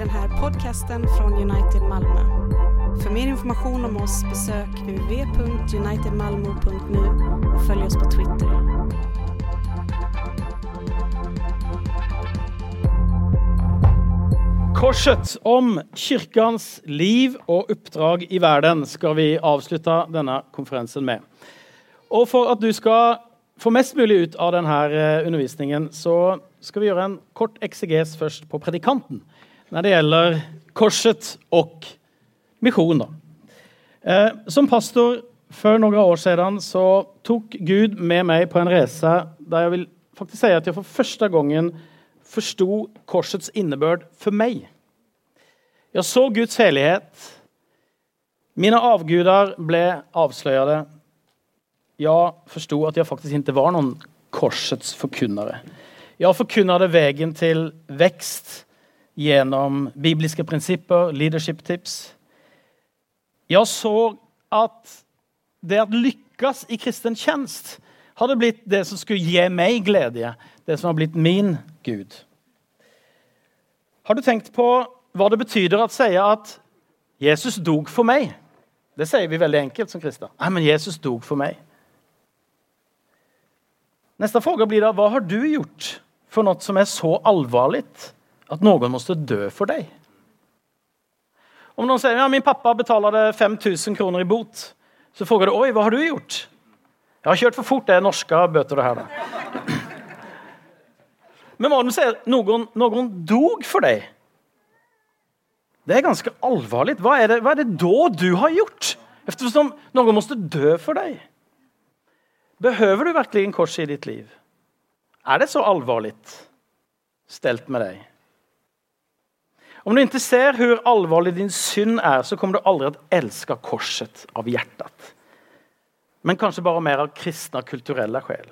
den här podcasten från United Malmö. För mer information om oss besök www.unitedmalmo.nu och följ oss på Twitter. Korset om kirkens liv og oppdrag i verden skal vi avslutte denne konferansen med. Og For at du skal få mest mulig ut av denne eh, undervisningen, så skal vi gjøre en kort ekseges først på predikanten når det gjelder korset og misjon. Eh, som pastor for noen år siden så tok Gud med meg på en reise der jeg vil faktisk si at jeg for første gangen forsto korsets innebørd for meg. Jeg så Guds hellighet. Mine avguder ble avsløret. Jeg forsto at jeg faktisk ikke var noen korsets forkunnere. Jeg forkunnade veien til vekst gjennom bibliske prinsipper, leadership tips. Jeg så at det å lykkes i kristen tjenest hadde blitt det som skulle gi meg glede, det som har blitt min Gud. Har du tenkt på hva det betyr å si at Jesus dog for meg? Det sier vi veldig enkelt som kristne. Nei, men Jesus dog for meg. Neste spørsmål blir da hva har du gjort for noe som er så alvorlig at noen måtte dø for deg? Om noen sier ja, min pappa betalte 5000 kroner i bot, så spør du oi, hva har du gjort? Jeg har kjørt for fort. Det er norske bøter, det her. da. Men hva om du sier noen, noen dog for deg? Det er ganske alvorlig. Hva er, det, hva er det da du har gjort? Eftersom noen måtte dø for deg. Behøver du virkelig en kors i ditt liv? Er det så alvorlig stelt med deg? Om du ikke ser hvor alvorlig din synd er, så kommer du aldri til å elske korset av hjertet. Men kanskje bare mer av kristne og kulturelle sjel.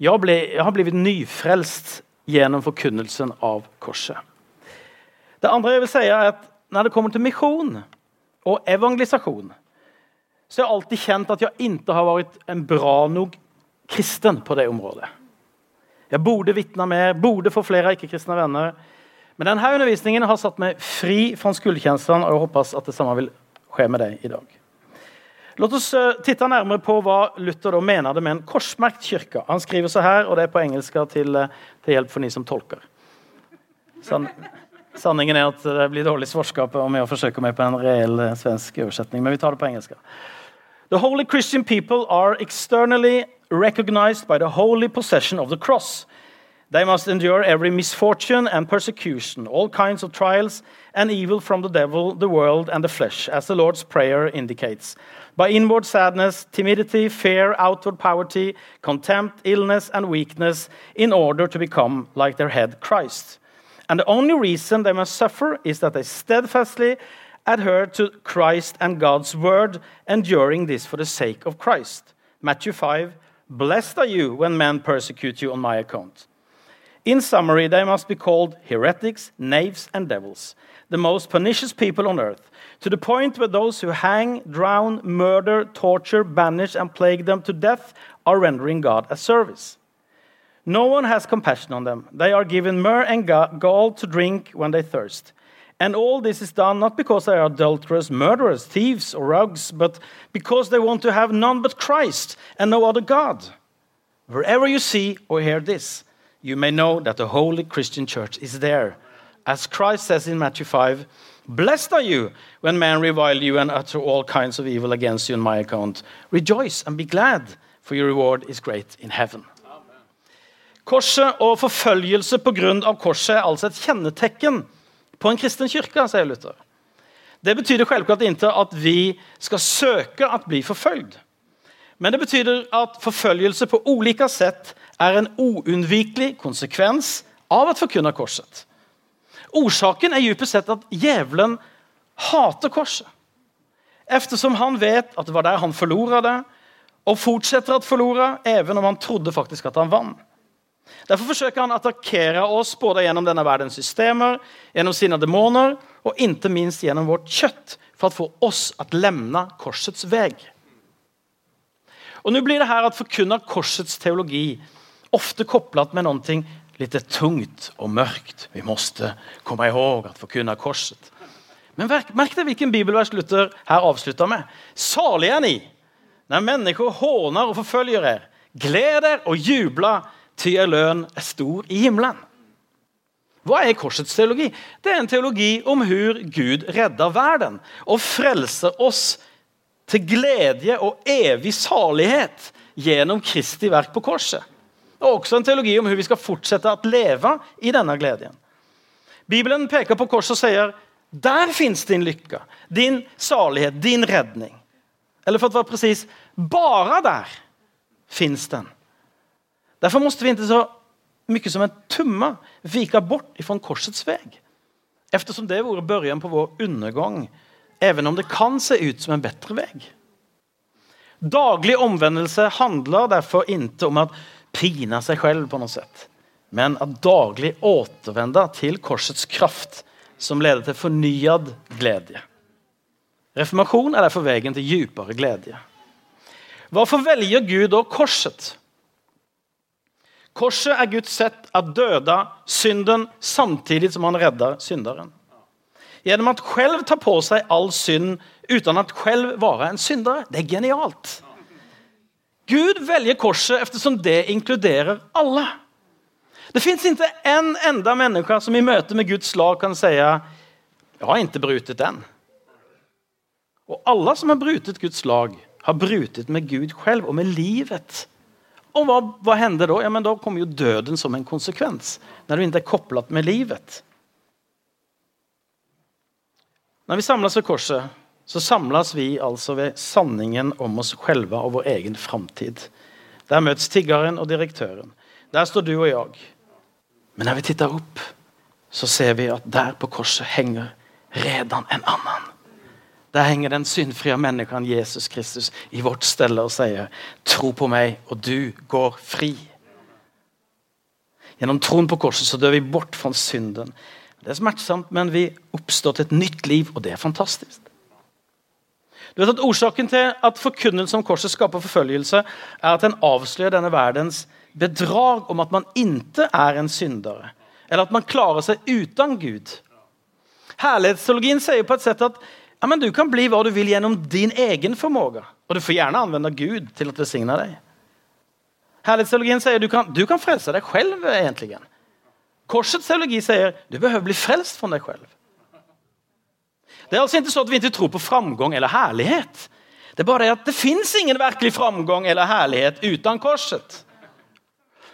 Jeg, ble, jeg har blitt nyfrelst gjennom forkunnelsen av korset. Det andre jeg vil si er at Når det kommer til misjon og evangelisasjon, så har jeg alltid kjent at jeg ikke har vært en bra nok kristen på det området. Jeg burde vitne mer, burde få flere ikke-kristne venner. Men denne undervisningen har satt meg fri fra skuldkjenslene, og jeg håper at det samme vil skje med deg i dag. Låt oss uh, titte nærmere på hva Luther da mener det med en korsmerkt kirke. Han skriver så her, og det er på engelsk til, uh, til hjelp for de som tolker. San sanningen er at det blir dårlig svarskap om jeg forsøker meg på en reell uh, svensk oversetning. Men vi tar det på engelsk. The holy Christian people are externally recognized by the holy possession of the cross. They must endure every misfortune and persecution, all kinds of trials and evil from the devil, the world, and the flesh, as the Lord's Prayer indicates. By inward sadness, timidity, fear, outward poverty, contempt, illness, and weakness, in order to become like their head Christ. And the only reason they must suffer is that they steadfastly adhere to Christ and God's word, enduring this for the sake of Christ. Matthew 5 Blessed are you when men persecute you on my account. In summary, they must be called heretics, knaves, and devils, the most pernicious people on earth, to the point where those who hang, drown, murder, torture, banish, and plague them to death are rendering God a service. No one has compassion on them. They are given myrrh and gall to drink when they thirst. And all this is done not because they are adulterers, murderers, thieves, or rogues, but because they want to have none but Christ and no other God. Wherever you see or hear this, you may know that the holy Christian church is there. As Christ says in Matthew 5, Blessed are you when men revile you and utter all kinds of evil against you on my account. Rejoice and be glad, for your reward is great in heaven. Korset og forfølgelse pga. korset er altså et kjennetegn på en kristen kirke, sier Luther. Det betyr selvklart ikke at vi skal søke å bli forfølgd. Men det betyr at forfølgelse på ulike sett er en uunnvikelig konsekvens av at forkynne korset. Orsaken er dypest sett at djevelen hater korset. Eftersom han vet at det var der han forlora det, og fortsetter å forlore, even om han trodde faktisk at han vant. Derfor forsøker han å attakkere oss både gjennom denne verdens systemer, gjennom sine demoner og ikke minst gjennom vårt kjøtt, for å få oss å lemne korsets vei. Og Nå blir det her at forkynne korsets teologi ofte kopplat med noe lite tungt och mörkt. Vi måste komma ihåg att förkunna korset. Men märk dig vilken bibelvers Luther här avslutar med. Saliga ni när människor hånar och förföljer er. Gläd er och jubla, ty er lön är stor i himlen. Hva er korsets teologi? Det er en teologi om hur Gud redder verden og frelser oss til glede og evig salighet gjennom Kristi verk på korset. Och også en teologi om hvordan vi skal fortsette å leve i denne gleden. Bibelen peker på korset og sier «Der finnes din lykke, din salighet, din redning. Eller for å være precis, «Bare der finnes den. Derfor måste vi inte så mycket som en tumme vika bort ifrån korsets väg. Eftersom det vore början på vår undergång, även om det kan se ut som en bättre väg. Daglig omvändelse handlar därför inte om att pina seg selv på noe sett, Men at daglig återvende til korsets kraft som leder til fornyet glede. Reformation er derfor veien til dypere glede. Hvorfor velger Gud da korset? Korset er Guds sett at døde synden samtidig som han redder synderen. Genom at selv ta på seg all synd utan at selv være en synder. Det er genialt. Gud velger korset eftersom det inkluderer alla. Det fins ikke en enda menneske som i møte med Guds lag kan si jeg har ikke brutet den. Og alle som har brutet Guds lag har brutet med Gud selv og med livet. Og hva, hva hender da? Ja, men Da kommer jo døden som en konsekvens Når du ikke er kopplat med livet. Når vi samles ved korset så samles vi altså ved sanningen om oss selve og vår egen framtid. Der møtes tiggeren og direktøren. Der står du og jeg. Men når vi tittar opp, så ser vi at der på korset henger redan en annen. Der henger den syndfria människan Jesus Kristus i vårt stelle og sier, tro på meg, og du går fri. Gjennom troen på korset så dør vi bort fra synden. Det er smertsomt, men vi oppstår til et nytt liv og det er fantastiskt. Du vet at Orsaken til at förkunnelsen om korset skaper forfølgelse, er at den avslører denne verdens bedrag om at man inte er en syndere, Eller at man klarer seg uten Gud. Herlighetsteologien sier på et sett at ja, du kan bli hva du vil gjennom din egen formåga, og du får gjerne anvende Gud til å velsigne deg. Herlighetsteologien sier du du kan frelse deg selv, egentligen. Korsets teologi sier du behøver bli frelst fra deg själv. Det er altså ikke så at vi ikke tror på framgång eller herlighet. Det er bare det at det fins ingen virkelig framgång eller herlighet uten korset.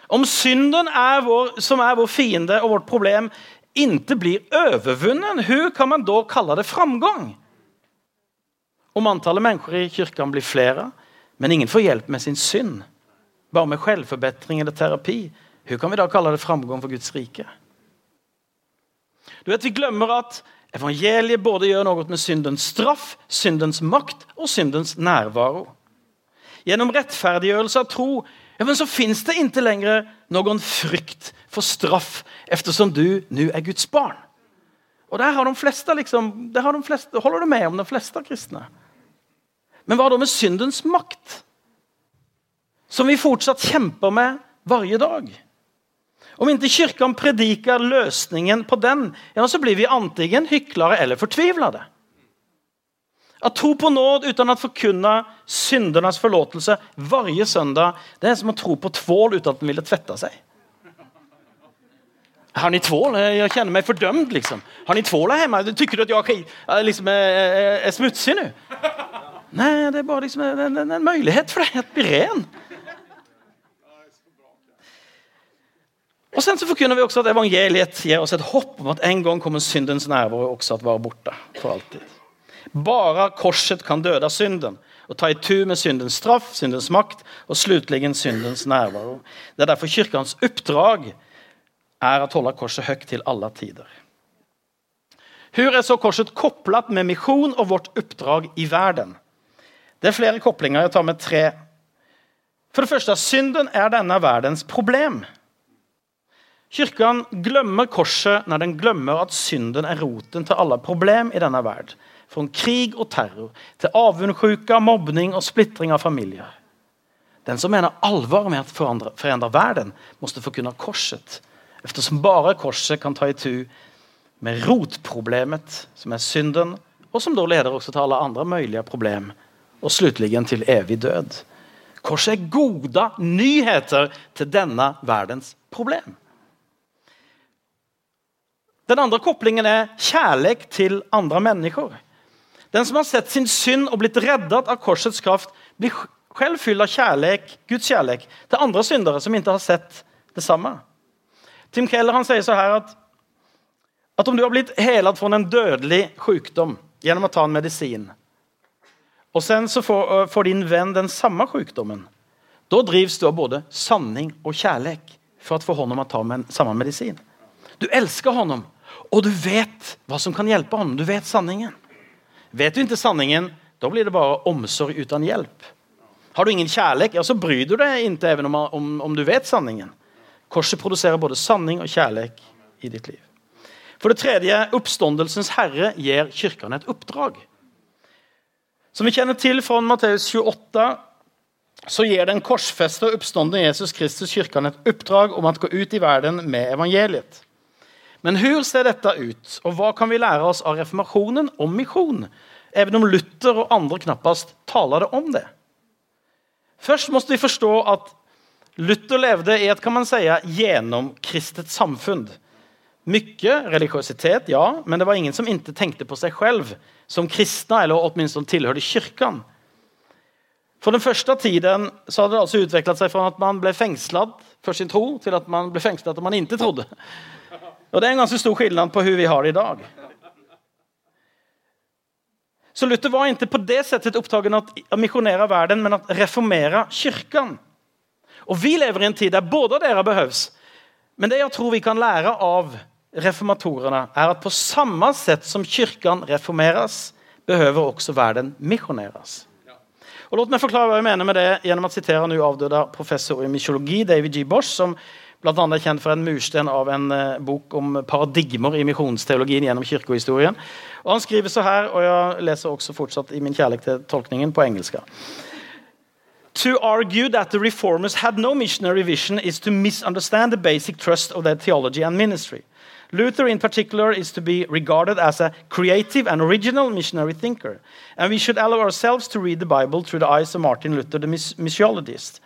Om synden er vår, som er vår fiende og vårt problem ikke blir overvunnet, hvordan kan man da kalle det framgång? Om antallet mennesker i kyrkan blir flere, men ingen får hjelp med sin synd, bare med selvforbedring eller terapi, hvordan kan vi da kalle det framgång for Guds rike? Du vet, Vi glemmer att evangeliet både gjør noe med syndens straff, syndens makt og syndens nærvaro. Gjennom rettferdiggjørelse av tro ja, men så fins det ikke lenger noen frykt for straff eftersom du nå er Guds barn. Og der har de fleste, liksom, der de fleste, holder du med om de fleste kristne. Men hva da med syndens makt? Som vi fortsatt kjemper med varje dag. Om ikke Kirken prediker løsningen på den, ja, så blir vi antingen hyklere eller fortvilede. At tro på nåd uten å forkunne syndernes forlåtelse varje søndag, det er som å tro på tvål uten at man ville tvette seg. Har ni tvål? Jeg kjenner meg fordømt, Liksom. Har ni tvål hjemme? Tycker du at jeg liksom er, är smutsig nå? Nei, det er bare liksom en, en, en mulighet for deg å bli ren. Och sen så forkynner vi også at evangeliet gir oss et hopp om at en gang kommer syndens nærvær også at være borte for alltid. Bara korset kan døde synden og ta i tur med syndens straff, syndens makt og slutligen syndens nærvær. Det er derfor kyrkans oppdrag er å holde korset høyt til alle tider. Hur er så korset kopplat med mission og vårt oppdrag i verden? Det er flere koblinger. Jeg tar med tre. For det første, synden er denne verdens problem. Kyrkan glemmer korset når den glemmer at synden er roten til alle problem i denne verden. Från krig og terror til avundsjuka, mobbning og splittring av familier. Den som mener allvar med å forandre verden, måtte kunna korset eftersom bare korset kan ta i tu med rotproblemet, som er synden, og som da leder også til alle andre mulige problem, og slutligen til evig død. Korset er gode nyheter til denne verdens problem. Den andre koblingen er kjærlighet til andre mennesker. Den som har sett sin synd og blitt reddet av korsets kraft, blir selv fylt av kjærlighet, Guds kjærlighet til andre syndere som ikke har sett det samme. Tim Keller han sier så her at, at om du har blitt helet fra en dødelig sykdom gjennom å ta en medisin, og sen så får, øh, får din venn den samme sykdommen, da drives du av både sanning og kjærlighet for å få ham å ta med samme medisin. Du elsker ham, og du vet hva som kan hjelpe ham. Du vet sanningen. Vet du ikke sanningen, da blir det bare omsorg uten hjelp. Har du ingen kjærlighet, ja, så bryr du deg ikke even om, om, om, du vet sanningen. Korset produserer både sanning og kjærlighet i ditt liv. For det tredje, oppståndelsens herre gir kirkene et oppdrag. Som vi kjenner til fra Matteus 28, så gir den korsfesta oppstående Jesus Kristus kirkene et oppdrag om å gå ut i verden med evangeliet. Men hvordan ser dette ut, og hva kan vi lære oss av reformasjonen om misjon? Even om Luther og andre knappast taler det om det. Først må vi forstå at Luther levde i et kan man si, gjennomkristet samfunn. Mye religiøsitet, ja, men det var ingen som ikke tenkte på seg selv som kristne, eller åtminstone tilhørte kirken. For den første tiden så hadde det altså utviklet seg fra at man ble fengslet for sin tro, til at man ble fengslet om man ikke trodde. Og Det er en ganske stor forskjell på hvordan vi har det i dag. Så Luther var ikke på det settet opptatt av å misjonere verden, men å reformere kirken. Og Vi lever i en tid der både dere behøves. Men det jeg tror vi kan lære av reformatorene, er at på samme sett som kirken reformeres, behøver også verden misjoneres. Og Låt meg forklare hva jeg mener med det gjennom å sitere nå avdøde professor i mytologi David G. Bosch, som Blant annet kjent for en murstein av en uh, bok om paradigmer i misjonsteologien gjennom kirkehistorien. Og Han skriver så her, og jeg leser også fortsatt i min kjærlighet til tolkningen på engelsk. To argue that the reformers had no missionary vision is to misunderstand the basic trust of their theology and ministry. Luther, in particular, is to be regarded as a creative and original missionary thinker. And we should allow ourselves to read the Bible through the eyes of Martin Luther, the missiologist.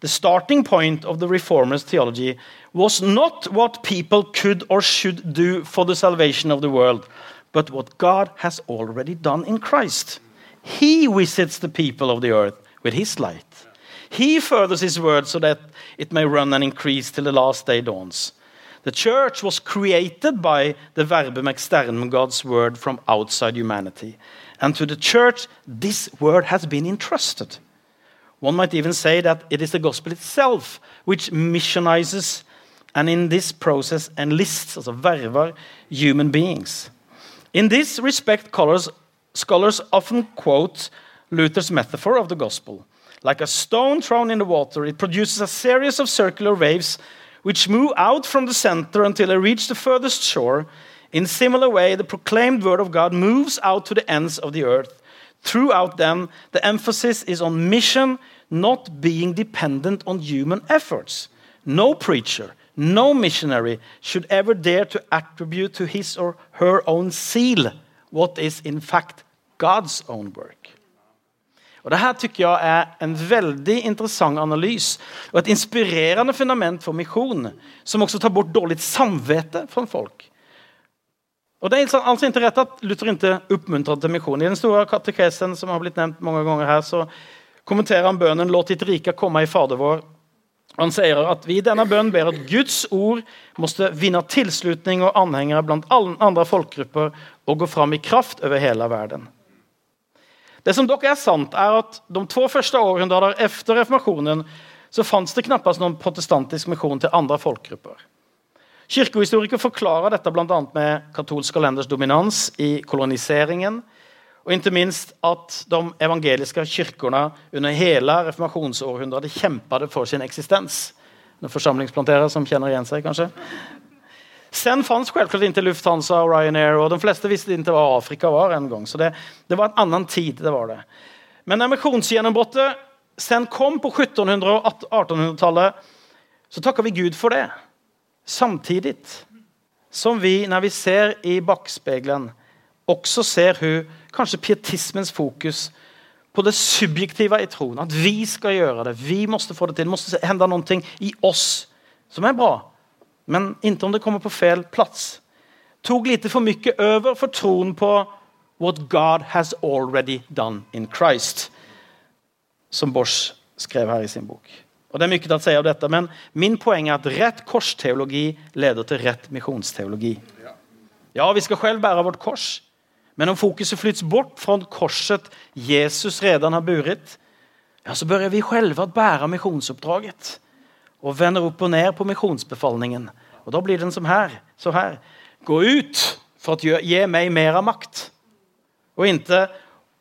The starting point of the reformers' theology was not what people could or should do for the salvation of the world, but what God has already done in Christ. He visits the people of the earth with his light. He furthers his word so that it may run and increase till the last day dawns. The church was created by the verbum externum, God's word from outside humanity. And to the church, this word has been entrusted. One might even say that it is the gospel itself which missionizes and in this process enlists, also verver, human beings. In this respect, scholars, often quote Luther's metaphor of the gospel. Like a stone thrown in the water, it produces a series of circular waves which move out from the center until they reach the furthest shore. In similar way, the proclaimed word of God moves out to the ends of the earth Throughout them, the emphasis is on mission, not being dependent on human efforts. No preacher, no missionary should ever dare to attribute to his or her own seal what is in fact God's own work. Og det her tykker jeg er en veldig interessant analys og et inspirerende fundament for misjon, som også tar bort dårlig samvete fra folk. Og Det er altså ikke rett at Luther ikke oppmuntrer til misjon. I den store katekesen som har blitt nevnt mange ganger her, så kommenterer han bønnen 'Låt ditt rike komme i Fader vår'. Han sier at vi i denne bønnen ber at Guds ord måtte vinne tilslutning og anhengere blant alle andre folkegrupper og gå fram i kraft over hele verden. Det som dere er sant, er at de to første århundrer etter reformasjonen så fantes det knappast noen protestantisk misjon til andre folkegrupper. Kirkehistorikere forklarer dette bl.a. med katolsk kalenders dominans i koloniseringen, og ikke minst at de evangeliske kirkene under hele reformasjonsårhundret kjempet for sin eksistens. Noen forsamlingsplanterere som kjenner igjen seg, kanskje? Sen fanns selvklart ikke Lufthansa og Ryanair, og de fleste visste ikke hva Afrika var en gang. Så det, det var en annen tid. det var det. Men når sen kom på 1700- og 1800-tallet, så takker vi Gud for det. Samtidig som vi, når vi ser i bakspegelen, også ser hun, kanskje pietismens fokus på det subjektive i troen. At vi skal gjøre det. Vi måtte få det til. Det måtte hende noe i oss som er bra. Men ikke om det kommer på feil plass. Tog lite for mye over for troen på what God has already done in Christ. Som Bosch skrev her i sin bok. Og det er mye å si av dette, men Min poeng er at rett korsteologi leder til rett misjonsteologi. Ja, vi skal selv bære vårt kors, men om fokuset flyttes bort fra korset Jesus redan har burit, ja, så bør vi selv bære misjonsoppdraget. Og vender opp og ned på misjonsbefalingen. Og Da blir den som her. Så her. Gå ut for å gi meg mer av makt. Og ikke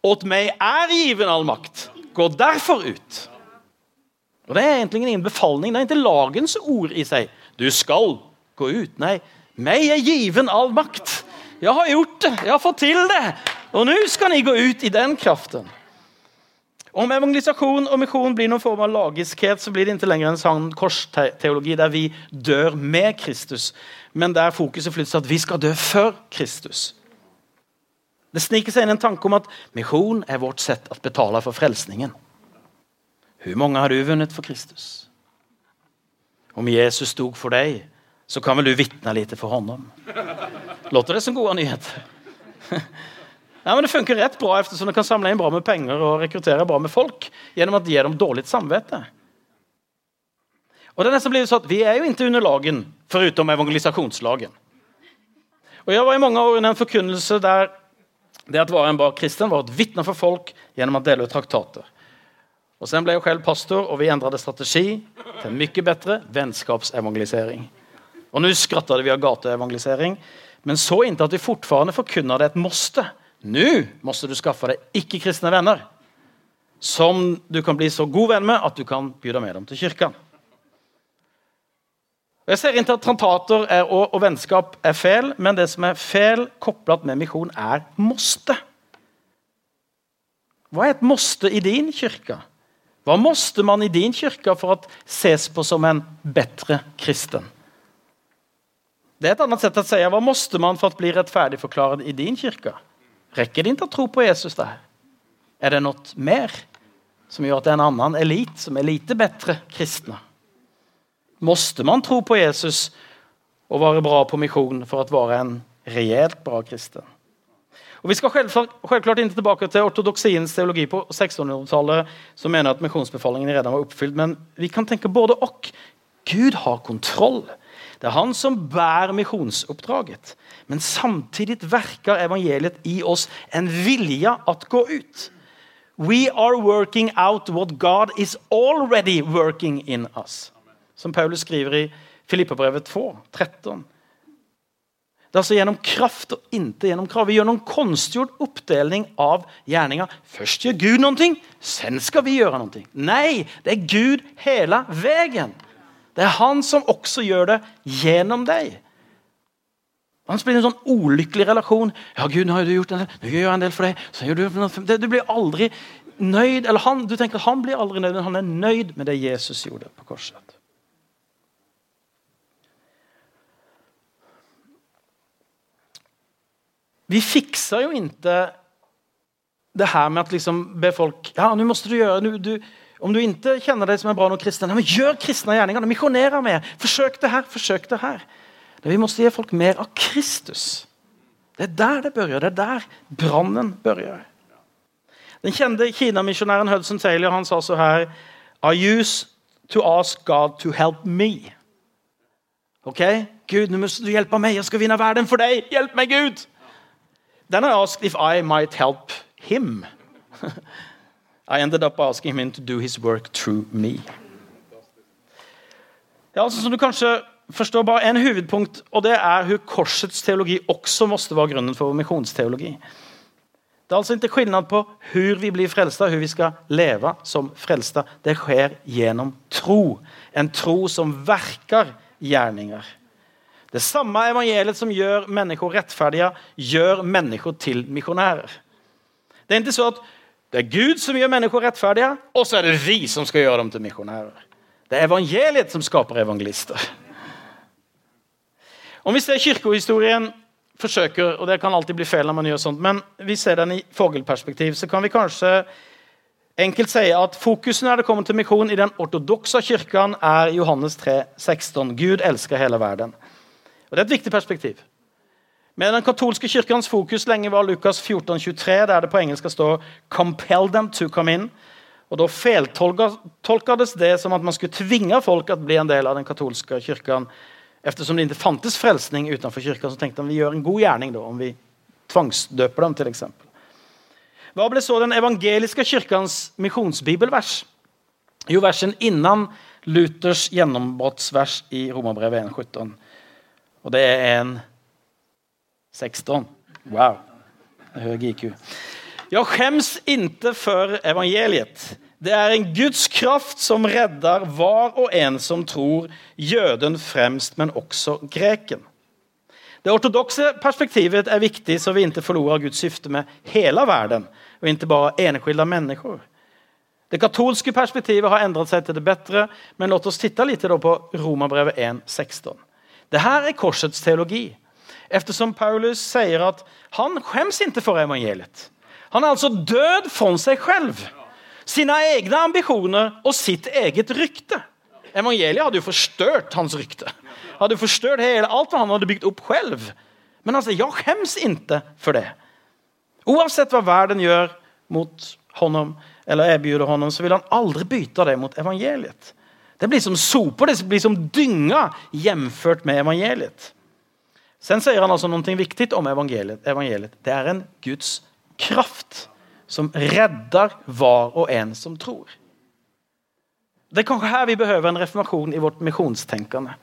åt meg er given all makt. Gå derfor ut. Og Det er egentlig ingen befalning, det er ikke lagens ord i seg. Du skal gå ut. Nei, meg er given all makt. Jeg har gjort det, jeg har fått til det. Og nå skal ni gå ut i den kraften. Om evangelisasjon og misjon blir noen form av lagiskhet, så blir det ikke lenger en sånn korsteologi der vi dør med Kristus, men der fokuset flyttes at vi skal dø før Kristus. Det sniker seg inn en tanke om at misjon er vårt sett å betale for frelsningen. Hvor mange har du vunnet for Kristus? Om Jesus stod for deg, så kan vel du vitne litt for honom? Låter det som gode nyheter? Ja, men Det funker rett bra, eftersom du kan samle inn bra med penger og rekruttere bra med folk gjennom de gir dem dårlig samvete. Og det er nesten blitt sånn at Vi er jo ikke under lagen, foruten evangelisasjonslagen. Og Jeg var i mange år under en forkunnelse der det at være en bra kristen var å vitne for folk gjennom å dele ut traktater. Og Sen ble jeg selv pastor, og vi endret strategi til mye bedre vennskapsevangelisering. Og Nå skrattet vi av gateevangelisering, men så inntil at vi fortfarande forkunner det et måste. Nå måtte du skaffe deg ikke-kristne venner som du kan bli så god venn med at du kan bjude med dem til kirka. Jeg ser ikke at traktater og, og, vennskap er feil, men det som er feil koblet med misjon, er måste. Hva er et måste i din kirke? Hva måste man i din kirke for å ses på som en bedre kristen? Det er et annet sett å si hva måste man for å bli rettferdigforklart i din kirke? Rekker det ikke å tro på Jesus der? Er det noe mer som gjør at det er en annen elit som er lite bedre kristne? Måste man tro på Jesus og være bra på misjon for å være en reelt bra kristen? Og Vi skal selvklart ikke tilbake til ortodoksiens teologi på 1600-tallet, som mener at misjonsbefalingen redan var oppfylt, men vi kan tenke både og. Gud har kontroll. Det er han som bærer misjonsoppdraget. Men samtidig verker evangeliet i oss en vilje at gå ut. We are working out what God is already working in us. Som Paulus skriver i Filippabrevet 2, 13. Det er altså gjennom kraft og ikke gjennom krav. Noen konstgjort oppdeling av gjerninga. Først gjør Gud noe, sen skal vi gjøre noe. Nei, det er Gud hele veien. Det er han som også gjør det gjennom deg. Han blir en sånn ulykkelig relasjon. Ja, Gud, nå har du gjort en del, nå gjør jeg en del for deg. så gjør Du noe. Du blir aldri nøyd, eller han, du tenker at han blir aldri nøyd, men han er nøyd med det Jesus gjorde på korset. Vi fikser jo ikke det her med at liksom be folk ja, nå måste du gjøre, du, du, Om du ikke kjenner deg som en bra nok kristen, ja, men gjør kristne gjerninger. Misjonere mer. Forsøk det her, forsøk det her. Det vi må gi folk mer av Kristus. Det er der det bør gjøre. Det er der brannen bør gjøre. Den kjente Kina-misjonæren Hudson Taylor han sa så her I use to ask God to help me. Ok? Gud, nå må du hjelpe meg. Jeg skal vinne verden for deg. Hjelp meg, Gud! Then I asked if I might help him. I ended up asking him to do his work through me. Ja, altså, som du kanskje forstår bare En hovedpunkt, og det er hvor korsets teologi også måtte være grunnen for misjonsteologi. Det er altså ikke skillnad på hvor vi blir frelsta, hvor vi skal leve som frelsta. Det skjer gjennom tro. En tro som verker gjerninger. Det samme evangeliet som gjør mennesker rettferdige, gjør mennesker til misjonærer. Det er ikke så at det er Gud som gjør mennesker rettferdige, og så er det vi som skal gjøre dem til misjonærer. Det er evangeliet som skaper evangelister. Om vi ser kirkehistorien forsøker, og det kan alltid bli feil når man gjør sånt, men vi ser den i fogelperspektiv, så kan vi kanskje enkelt si at fokuset når det kommer til misjon i den ortodokse kirken, er Johannes 3, 16. Gud elsker hele verden. Og Det er et viktig perspektiv. Med den katolske kirkens fokus lenge var Lukas 14, 23, der det på engelsk skal stå 'compel them to come in'. Og Da feiltolkades det som at man skulle tvinge folk til å bli en del av den katolske kirken. Eftersom det ikke fantes frelsning utenfor kirken, så tenkte han vi gjør en god gjerning da, om vi tvangsdøper dem. til eksempel. Hva ble så den evangeliske kirkens misjonsbibelvers? Jo, versen innan Luthers gjennombruddsvers i Romerbrevet 1,17. Og det er en 16. Wow. Høy IQ. Jeg skjems inte for evangeliet. Det er en Guds kraft som redder var og en som tror, jøden fremst, men også greken. Det ortodokse perspektivet er viktig så vi ikke forlorer Guds syfte med hele verden, og ikke bare enskilde mennesker. Det katolske perspektivet har endret seg til det bedre, men la oss titte litt på Romabrevet 1,16. Dette er korsets teologi, eftersom Paulus sier at han skjems ikke for evangeliet. Han er altså død for seg selv, sine egne ambisjoner og sitt eget rykte. Evangeliet hadde jo forstørt hans rykte. Hadde forstørt hele alt hva han hadde bygd opp selv. Men altså, jeg skjems ikke for det. Uansett hva verden gjør mot honom, eller erbjuder honom, så vil han aldri bytte det mot evangeliet. Det blir som soper, det blir som dynga hjemført med evangeliet. Sen sier han altså noe viktig om evangeliet. evangeliet. Det er en Guds kraft som redder hver og en som tror. Det er kanskje her vi behøver en reformasjon i vårt misjonstenkende.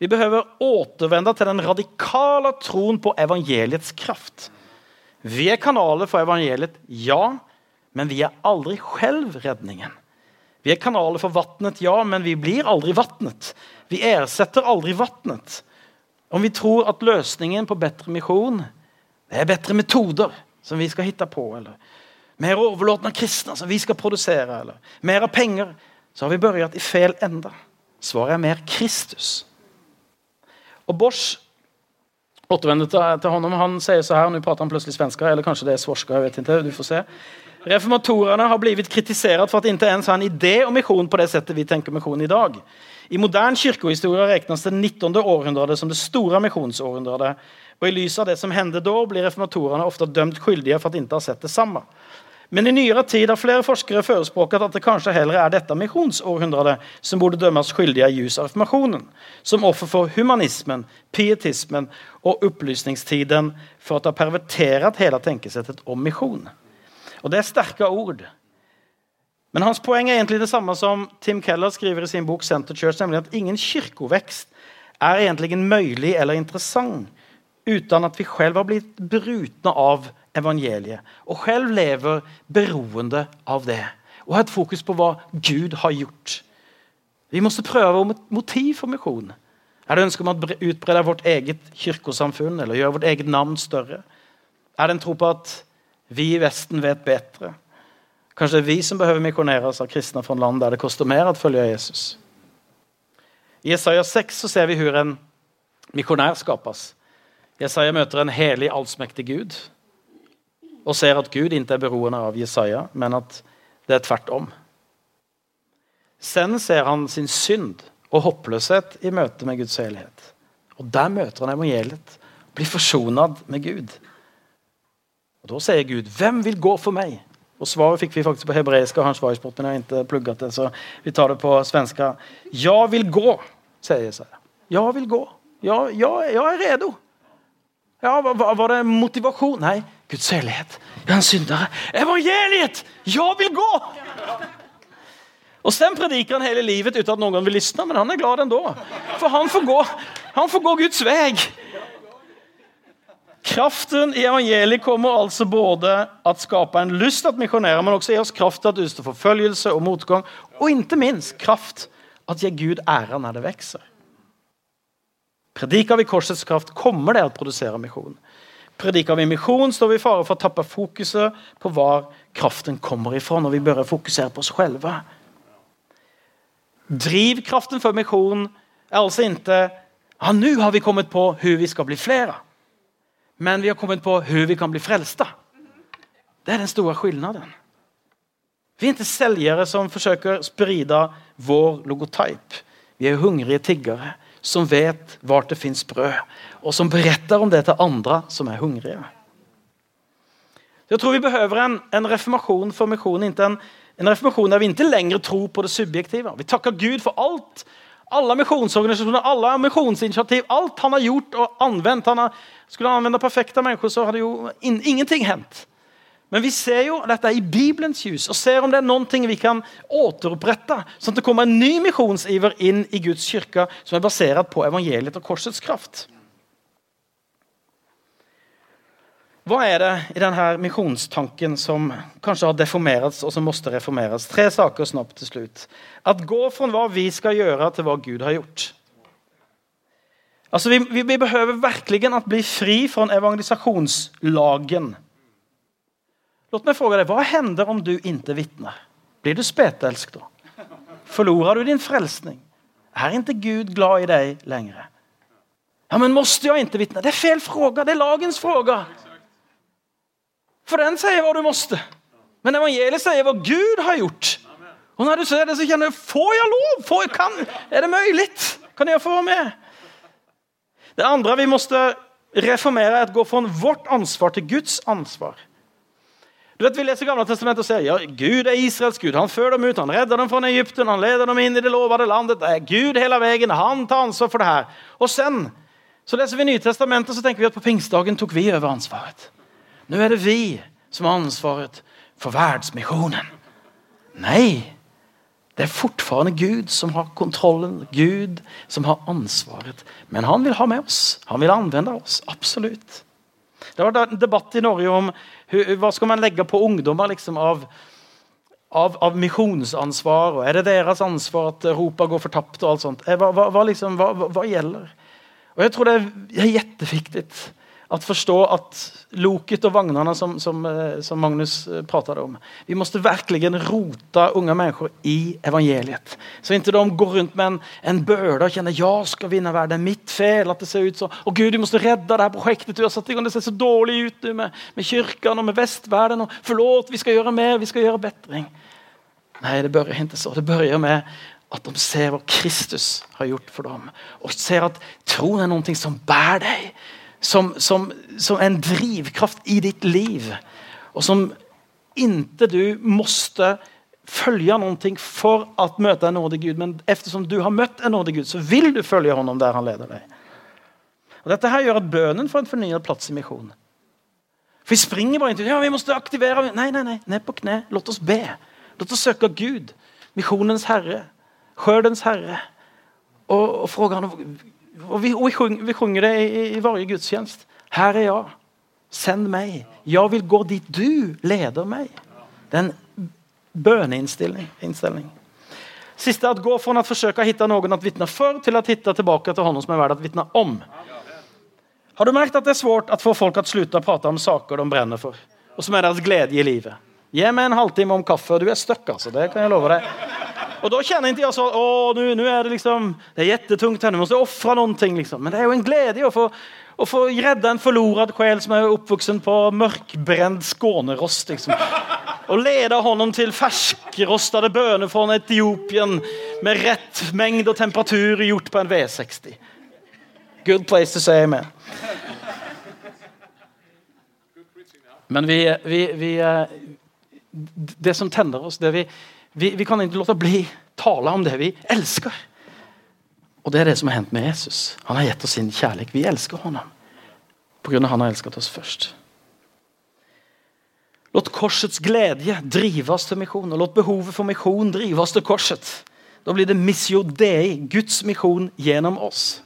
Vi behøver återvende til den radikale troen på evangeliets kraft. Vi er kanaler for evangeliet, ja, men vi er aldri selv redningen. Vi er kanaler for vannet, ja, men vi blir aldri vannet. Vi ersetter aldri vannet. Om vi tror at løsningen på bedre misjon er bedre metoder, som vi skal hitte på, eller mer overlåtne kristne som vi skal produsere, eller mer penger, så har vi begynt i feil ende. Svaret er mer Kristus. Og Bosch återvender til, til honom, han sier så her, nå prater han plutselig svensker, eller kanskje det er svorska, jeg vet ikke, du får se. Reformatorene har blitt kritisert for at ikke ens har en idé om misjon på det settet vi tenker misjon i dag. I moderne kirkehistorie regnes det 19. århundre som det store misjonsårhundret. Og I lys av det som hendte da, blir reformatorene ofte dømt skyldige for at de ikke har sett det samme. Men i nyere tid har flere forskere forespråket at det kanskje heller er dette misjonsårhundret som burde dømmes skyldige i ljus av reformasjonen, som offer for humanismen, pietismen og opplysningstiden for å ha pervertert hele tenkesettet om misjon. Og Det er sterke ord. Men hans poeng er egentlig det samme som Tim Keller skriver i sin bok Center Church, nemlig at ingen kirkevekst er egentlig mulig eller interessant uten at vi selv har blitt brutne av evangeliet og selv lever beroende av det. Og har et fokus på hva Gud har gjort. Vi må prøve et motiv for misjon. Er det ønske om å utbrede vårt eget kirkesamfunn eller gjøre vårt eget navn større? Er det en tro på at vi i Vesten vet bedre? Kanskje det er vi som behøver misjoneres av kristne fra land der det koster mer å følge Jesus? I Isaiah 6 så ser vi hvor en mikronær skapes. Jesaja møter en helig, allsmektig Gud og ser at Gud ikke er beroende av Jesaja, men at det er tvert om. Sen ser han sin synd og håpløshet i møte med Guds helhet. Og Der møter han evangeliet, blir forsonet med Gud. Og Da sier Gud, 'Hvem vil gå for meg?' Og Svaret fikk vi faktisk på hebreisk. og hans svarsport, men jeg har ikke plugget det, så vi tar det på svenska. 'Jeg vil gå', sier Jesaja. 'Jeg vil gå'. Ja, ja, jeg er redo. Ja, var det motivasjon? Nei, Guds hellighet. Jeg er en syndere. Evangeliet! Jeg vil gå! Og Sen prediker han hele livet uten at noen vil lysne, men han er glad enda. For han får gå, han får gå Guds vei. Kraften i evangeliet kommer altså både at skape en lyst til å misjonere, men også gi oss kraft til å utstå forfølgelse og motgang, og ikke minst kraft at gi Gud ære når det vokser. Predikar vi korsets kraft, kommer det å produsere misjon. Predikar vi misjon, står vi i fare for å tappe fokuset på hvor kraften kommer ifra, når vi bør fokusere på oss selv. Drivkraften for misjon er altså ikke Ja, nu har vi kommet på hvordan vi skal bli flera. Men vi har kommit på hur vi kan bli frälsta. Det är den stora skillnaden. Vi är inte säljare som försöker sprida vår logotyp. Vi är hungriga tiggare som vet vart det finns bröd och som berättar om det till andra som är hungriga. Jag tror vi behöver en, en reformation för missionen, en, en reformation där vi inte längre tror på det subjektiva. Vi tackar Gud för allt, alla misjonsorganisasjoner, alle misjonsinitiativ, alt han har gjort og anvendt Han har, skulle han anvende perfekta mennesker, så hadde jo in, ingenting hendt. Men vi ser jo dette i Bibelens ljus og ser om det er noe vi kan återopprette, sånn at det kommer en ny misjonsiver inn i Guds kirke som er basert på evangeliet og korsets kraft. Hva er det i denne misjonstanken som kanskje har deformerats og som måtte reformeres? Tre saker snabbt til slutt. At gå fra hva vi skal gjøre, til hva Gud har gjort. Altså, vi, vi, behøver virkelig å bli fri fra evangelisasjonslagen. Låt meg spørre deg, Hva hender om du ikke vitner? Blir du spetälsk da? Förlorar du din frälsning? Er ikke Gud glad i deg lenger? Ja, men måste jag inte vittna? Det er fel fråga, det er lagens fråga. För den sier hva du måtte. Men evangeliet sier hva Gud har gjort. Og når du ser det så kjenner du, får jeg lov? Får jeg kan, Er det mulig? Kan jeg få være med? Det andre vi måtte reformere, er å gå fra vårt ansvar til Guds ansvar. Du vet, Vi leser Gamle testamentet og sier ja, Gud er Israels Gud. Han fører dem ut, han redder dem fra Egypten, han leder dem inn i det lovede landet. Det er Gud hele veien. Han tar ansvar for det her. Og sen så leser vi Nytestamentet så tenker vi at på pingsdagen tok vi over ansvaret. Nå er det vi som har ansvaret for verdensmisjonen. Nei, det er fortfarande Gud som har kontrollen, Gud som har ansvaret. Men han vil ha med oss. Han vil anvende oss. Absolutt. Det vært en debatt i Norge om hva skal man legge på ungdommer liksom, av, av, av misjonsansvar. og Er det deres ansvar at Europa går fortapt? og alt sånt? Eh, hva, hva, liksom, hva, hva gjelder? Og Jeg tror det er jätteviktig att forstå at loket og vagnene som, som, eh, som Magnus eh, pratade om. Vi måste verkligen rota unga människor i evangeliet. Så inte de går runt med en, en börda och känner jag ska vinna världen, mitt fel att det ser ut så. Och Gud, du måste rädda det här projektet du har satt igång. Det ser så dåligt ut nu med, med kyrkan och med västvärlden. Och förlåt, vi ska göra mer, vi ska göra bättring. Nej, det börjar inte så. Det börjar med at de ser hva Kristus har gjort for dem Og ser at troen er noe som bærer dig som, som, som en drivkraft i ditt liv. og som inntil du måtte følge noe for å møte en nådig Gud. Men eftersom du har møtt en nådig Gud så vil du følge honom der han leder deg. Og Dette her gjør at bønnen får en fornyet plass i mission. For vi springer bare inn til ja vi måtte aktivere. Nei, nei, nei, ned på kne. Låt oss be. Låt oss søke Gud, missionens herre, skördens herre. og fråge fråga honom, och vi, og vi, sjung, vi sjunger det i, i varje gudstjänst. Her er jeg. Send meg. Jeg vil gå dit du leder meg. Det er en bøneinnstilling. Siste at gå gå å forsøke å finne noen å vitne for, til å finne tilbake til hånden som er verdt å vitne om. Har du merket at det er svårt å få folk å slutte å prate om saker de brenner for, og som er deres glede i livet? Gi meg en halvtime om kaffe du er stuck altså. det kan jeg love dig. Och da kjenner jeg ikke altså, å, nå, är det liksom, det är jättetungt här, nu måste jag offra någonting. Liksom. Men det er jo en glede å få, å få redde en forlorad sjel som er oppvoksen på mørkbrent Skånerost. Liksom. Och lede hånden til ferskrostede bønner fra Etiopien med rett mengde og temperatur gjort på en V60. Good place to say amen. Men vi, vi, vi, eh, det som tenner oss, det vi, vi, vi, kan ikke låte bli tale om det vi elsker. Og det er det som har hendt med Jesus. Han har gitt oss sin kjærlighet. Vi elsker ham att han har elsket oss først. Låt korsets glede driva oss till mission og låt behovet for mission driva oss till korset. Da blir det missio dei, Guds mission gjennom oss.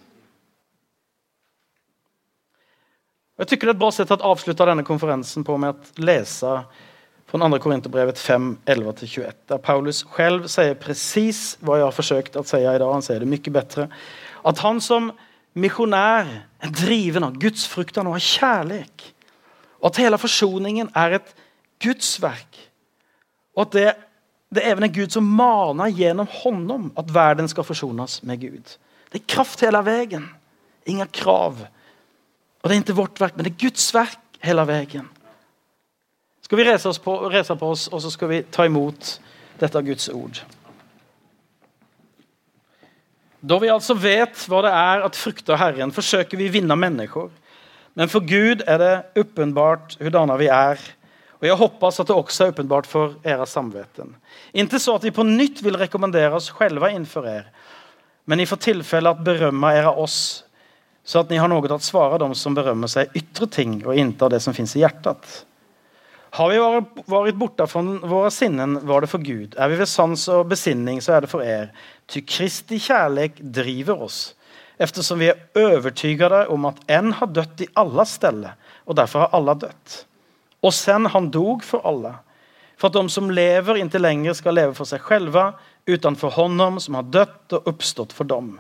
Jeg tykker det er et bra sett å avslutte denne konferensen på med å läsa från andra Korinthierbrevet 5, 11-21. Där Paulus själv säger precis vad jag har försökt att säga idag. Han säger det mycket bättre. Att han som missionär är driven av Guds fruktan och har kärlek. Och att hela försoningen är ett Guds verk. Och att det, det är även är Gud som manar genom honom att världen ska försonas med Gud. Det är kraft hela vägen. Inga krav. Och det är inte vårt verk, men det är Guds verk hela vägen. Ska vi reise, oss på, reise på oss og så skal vi ta imot dette Guds ord. Da vi altså vet hva det er at frukter Herren forsøker vi vinne mennesker. Men for Gud er det uppenbart hvordan vi er. Og jeg hoppas at det også er uppenbart for era samveten. Inte så at vi på nytt vil rekommendere oss själva innenfor er, men i for tilfelle at att er era oss så at ni har noe til å svare dem som berømmer seg yttre ting og inntar av det som finnes i hjärtat. Har vi vært borte fra våre sinnen var det for Gud. Er vi ved sans og besinning så er det for er. Ty Kristi kjærlek driver oss eftersom vi er övertygade om at en har dødd i alla ställe og derfor har alla dødd. Og sen han dog for alle, for at de som lever inntil lenger skal leve for seg själva utan för honom som har dødd og uppstått for dem.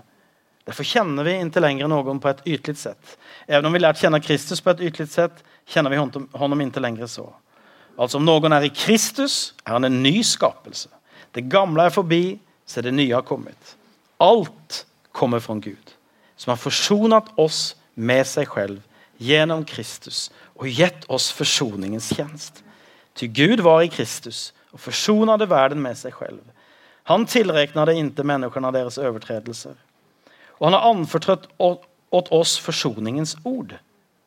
Derfor kjenner vi inntil lenger noen på et ytligt sett. Även om vi lært kjenne Kristus på et ytligt sett, kjenner vi honom inte längre så. Alltså om noen er i Kristus er han en ny skapelse. Det gamle er forbi, så det nye har kommet. Alt kommer fra Gud som har forsonet oss med seg selv gjennom Kristus og gett oss forsoningens tjänst. Ty Gud var i Kristus og forsonade verden med seg selv. Han tillräknade inte människorna deres överträdelser. Og han har anförtrott åt oss forsoningens ord.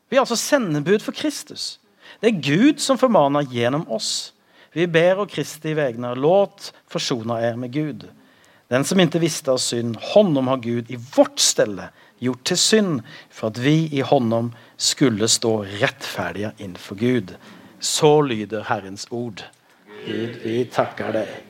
Vi er altså sendebud for Kristus. Det er Gud som formaner gjennom oss. Vi ber og Kristi vegner, låt forsona er med Gud. Den som inte visste av synd, honom har Gud i vårt stelle gjort til synd for at vi i honom skulle stå rettferdige innenfor Gud. Så lyder Herrens ord. Gud, vi takker dig.